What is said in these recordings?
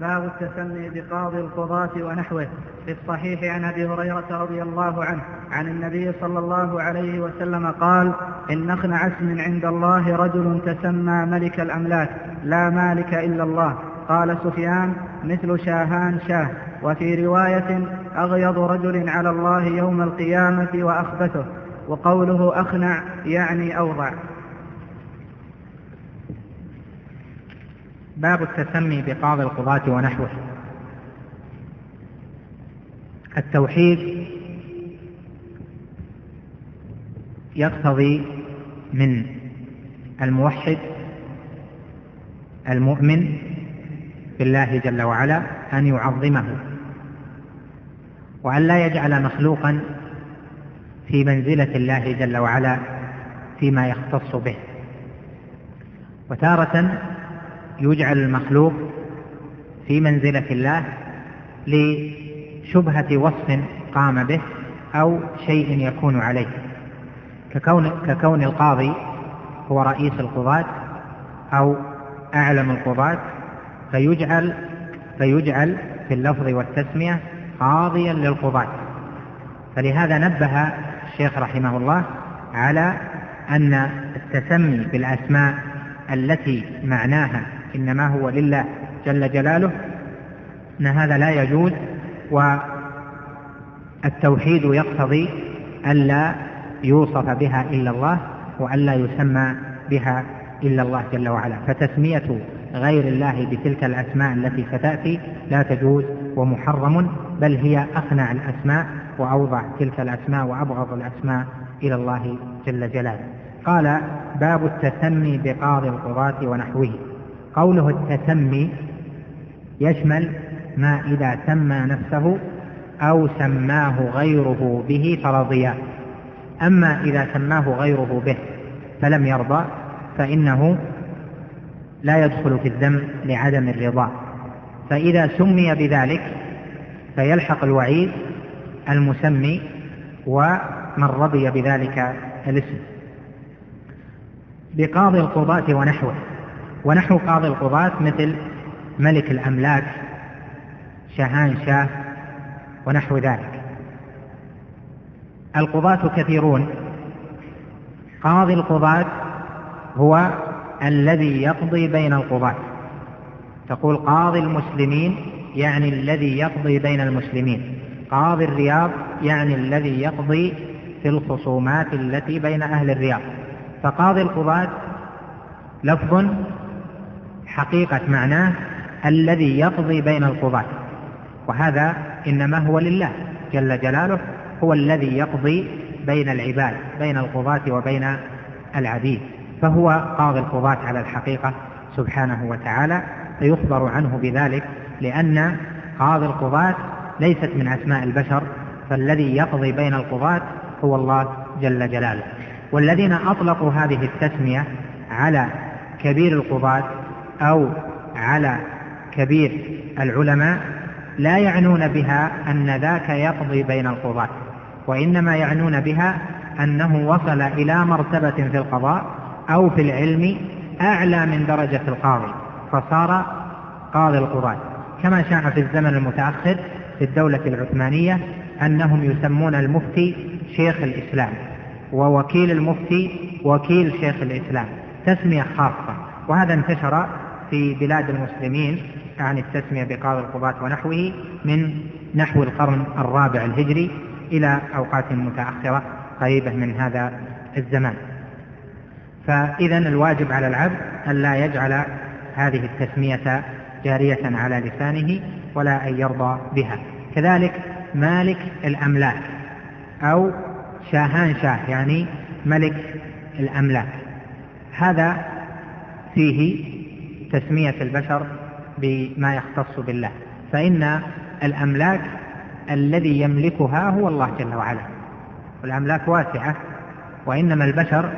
باب التسمي بقاضي القضاة ونحوه في الصحيح عن أبي هريرة رضي الله عنه عن النبي صلى الله عليه وسلم قال إن اخنع اسم عند الله رجل تسمى ملك الأملاك لا مالك إلا الله. قال سفيان مثل شاهان شاه. وفي رواية أغيض رجل على الله يوم القيامة وأخبثه. وقوله أخنع يعني أوضع. باب التسمي بقاضي القضاة ونحوه. التوحيد يقتضي من الموحد المؤمن بالله جل وعلا أن يعظمه وأن لا يجعل مخلوقا في منزلة الله جل وعلا فيما يختص به. وتارة يجعل المخلوق في منزلة الله لشبهة وصف قام به أو شيء يكون عليه. ككون, ككون القاضي هو رئيس القضاة أو أعلم القضاة فيجعل فيجعل في اللفظ والتسمية قاضيا للقضاة. فلهذا نبه الشيخ رحمه الله على أن التسمي بالأسماء التي معناها إنما هو لله جل جلاله أن هذا لا يجوز والتوحيد يقتضي ألا يوصف بها إلا الله وألا يسمى بها إلا الله جل وعلا. فتسمية غير الله بتلك الأسماء التي ستأتي لا تجوز ومحرم بل هي أخنع الأسماء وأوضع تلك الأسماء وأبغض الأسماء إلى الله جل جلاله. قال باب التسمي بقاضي القضاة ونحوه. قوله التسمي يشمل ما إذا سمى نفسه أو سماه غيره به فرضيا أما إذا سماه غيره به فلم يرضى فإنه لا يدخل في الذم لعدم الرضا. فإذا سمي بذلك فيلحق الوعيد المسمي ومن رضي بذلك الاسم. بقاضي القضاة ونحوه. ونحو قاضي القضاة مثل ملك الأملاك شاهان شاه ونحو ذلك. القضاة كثيرون. قاضي القضاة هو الذي يقضي بين القضاة. تقول قاضي المسلمين يعني الذي يقضي بين المسلمين. قاضي الرياض يعني الذي يقضي في الخصومات التي بين أهل الرياض. فقاضي القضاة لفظ حقيقة معناه الذي يقضي بين القضاة. وهذا إنما هو لله جل جلاله هو الذي يقضي بين العباد بين القضاة وبين العبيد. فهو قاضي القضاة على الحقيقة سبحانه وتعالى فيخبر عنه بذلك لأن قاضي القضاة ليست من أسماء البشر فالذي يقضي بين القضاة هو الله جل جلاله. والذين أطلقوا هذه التسمية على كبير القضاة أو على كبير العلماء لا يعنون بها أن ذاك يقضي بين القضاة وإنما يعنون بها أنه وصل إلى مرتبة في القضاء أو في العلم أعلى من درجة القاضي فصار قاضي القضاة. كما شاع في الزمن المتأخر في الدولة العثمانية أنهم يسمون المفتي شيخ الإسلام ووكيل المفتي وكيل شيخ الإسلام تسمية خاصة وهذا انتشر في بلاد المسلمين عن التسمية بقاضي القضاة ونحوه من نحو القرن الرابع الهجري إلى أوقات متأخرة قريبة من هذا الزمان. فإذا الواجب على العبد أن لا يجعل هذه التسمية جارية على لسانه ولا أن يرضى بها. كذلك مالك الأملاك أو شاهان شاه يعني ملك الأملاك. هذا فيه تسمية البشر بما يختص بالله فإن الأملاك الذي يملكها هو الله جل وعلا. والأملاك واسعة وإنما البشر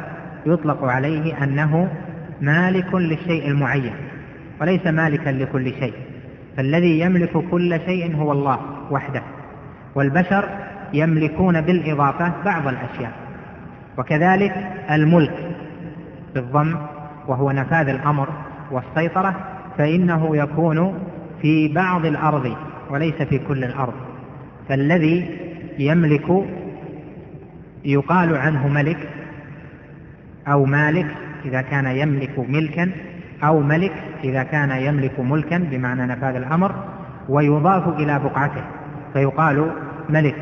يطلق عليه أنه مالك للشيء المعين وليس مالكا لكل شيء فالذي يملك كل شيء هو الله وحده. والبشر يملكون بالإضافة بعض الأشياء وكذلك الملك بالضم وهو نفاذ الأمر والسيطرة فإنه يكون في بعض الأرض وليس في كل الأرض. فالذي يملك يقال عنه ملك أو مالك إذا كان يملك ملكا أو ملك إذا كان يملك ملكا بمعنى نفاذ الأمر ويضاف إلى بقعته. فيقال ملك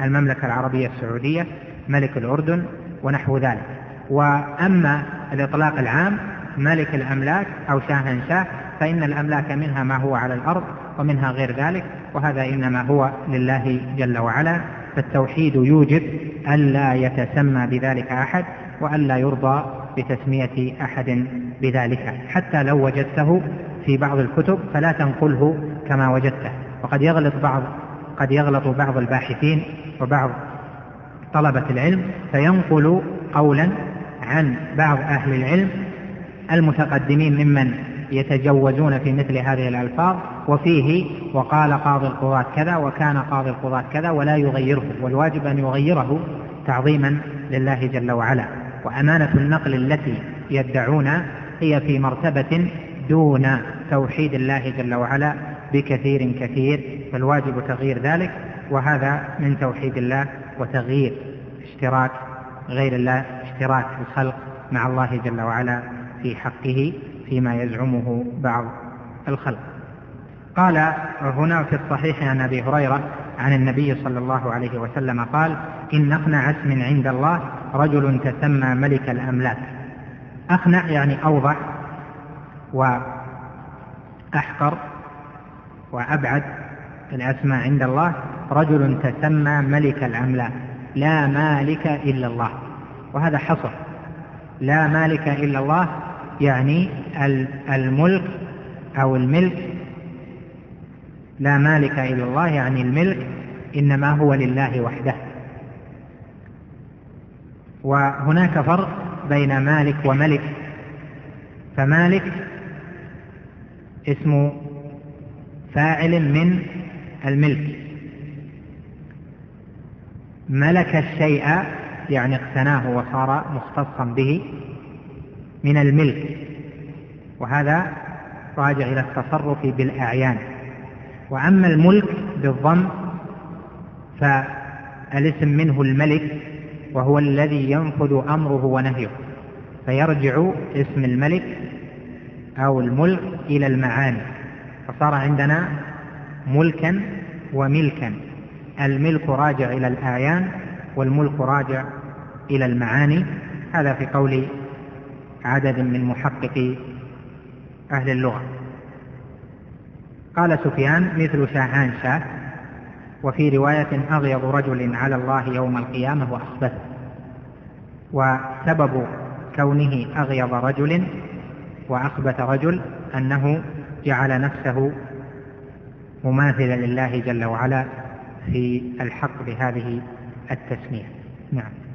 المملكة العربية السعودية ملك الأردن ونحو ذلك. وأما الإطلاق العام ملك الأملاك أو شاهنشاه فإن الأملاك منها ما هو على الأرض ومنها غير ذلك وهذا إنما هو لله جل وعلا فالتوحيد يوجب ألا يتسمى بذلك أحد وألا يرضى بتسمية أحد بذلك حتى لو وجدته في بعض الكتب فلا تنقله كما وجدته. وقد يغلط بعض قد يغلط بعض الباحثين وبعض طلبة العلم فينقل قولا عن بعض أهل العلم المتقدمين ممن يتجوزون في مثل هذه الألفاظ وفيه وقال قاضي القضاة كذا وكان قاضي القضاة كذا ولا يغيره والواجب أن يغيره تعظيما لله جل وعلا. وأمانة النقل التي يدعون هي في مرتبة دون توحيد الله جل وعلا بكثير كثير فالواجب تغيير ذلك وهذا من توحيد الله وتغيير اشتراك غير الله اشتراك الخلق مع الله جل وعلا. في حقه فيما يزعمه بعض الخلق. قال هنا في الصحيح عن أبي هريرة عن النبي صلى الله عليه وسلم قال إن أقنع اسم عند الله رجل تسمى ملك الأملاك. أقنع يعني أوضح وأحقر وأبعد الأسماء عند الله. رجل تسمى ملك الأملاك. لا مالك إلا الله. وهذا حصر. لا مالك إلا الله يعني الملك أو الملك. لا مالك إلا الله يعني الملك إنما هو لله وحده. وهناك فرق بين مالك وملك. فمالك اسم فاعل من الملك. ملك الشيء يعني اقتناه وصار مختصا به. من الملك. وهذا راجع إلى التصرف بالأعيان. وأما الملك بالضم فالاسم منه الملك وهو الذي ينفذ أمره ونهيه. فيرجع اسم الملك أو الملك إلى المعاني. فصار عندنا ملكا وملكا. الملك راجع إلى الأعيان والملك راجع إلى المعاني. هذا في قول عدد من محققي أهل اللغة. قال سفيان مثل شاهان شاه وفي رواية أغيض رجل على الله يوم القيامة وأخبث. وسبب كونه أغيض رجل وأخبث رجل أنه جعل نفسه مماثلا لله جل وعلا في الحق بهذه التسمية. نعم.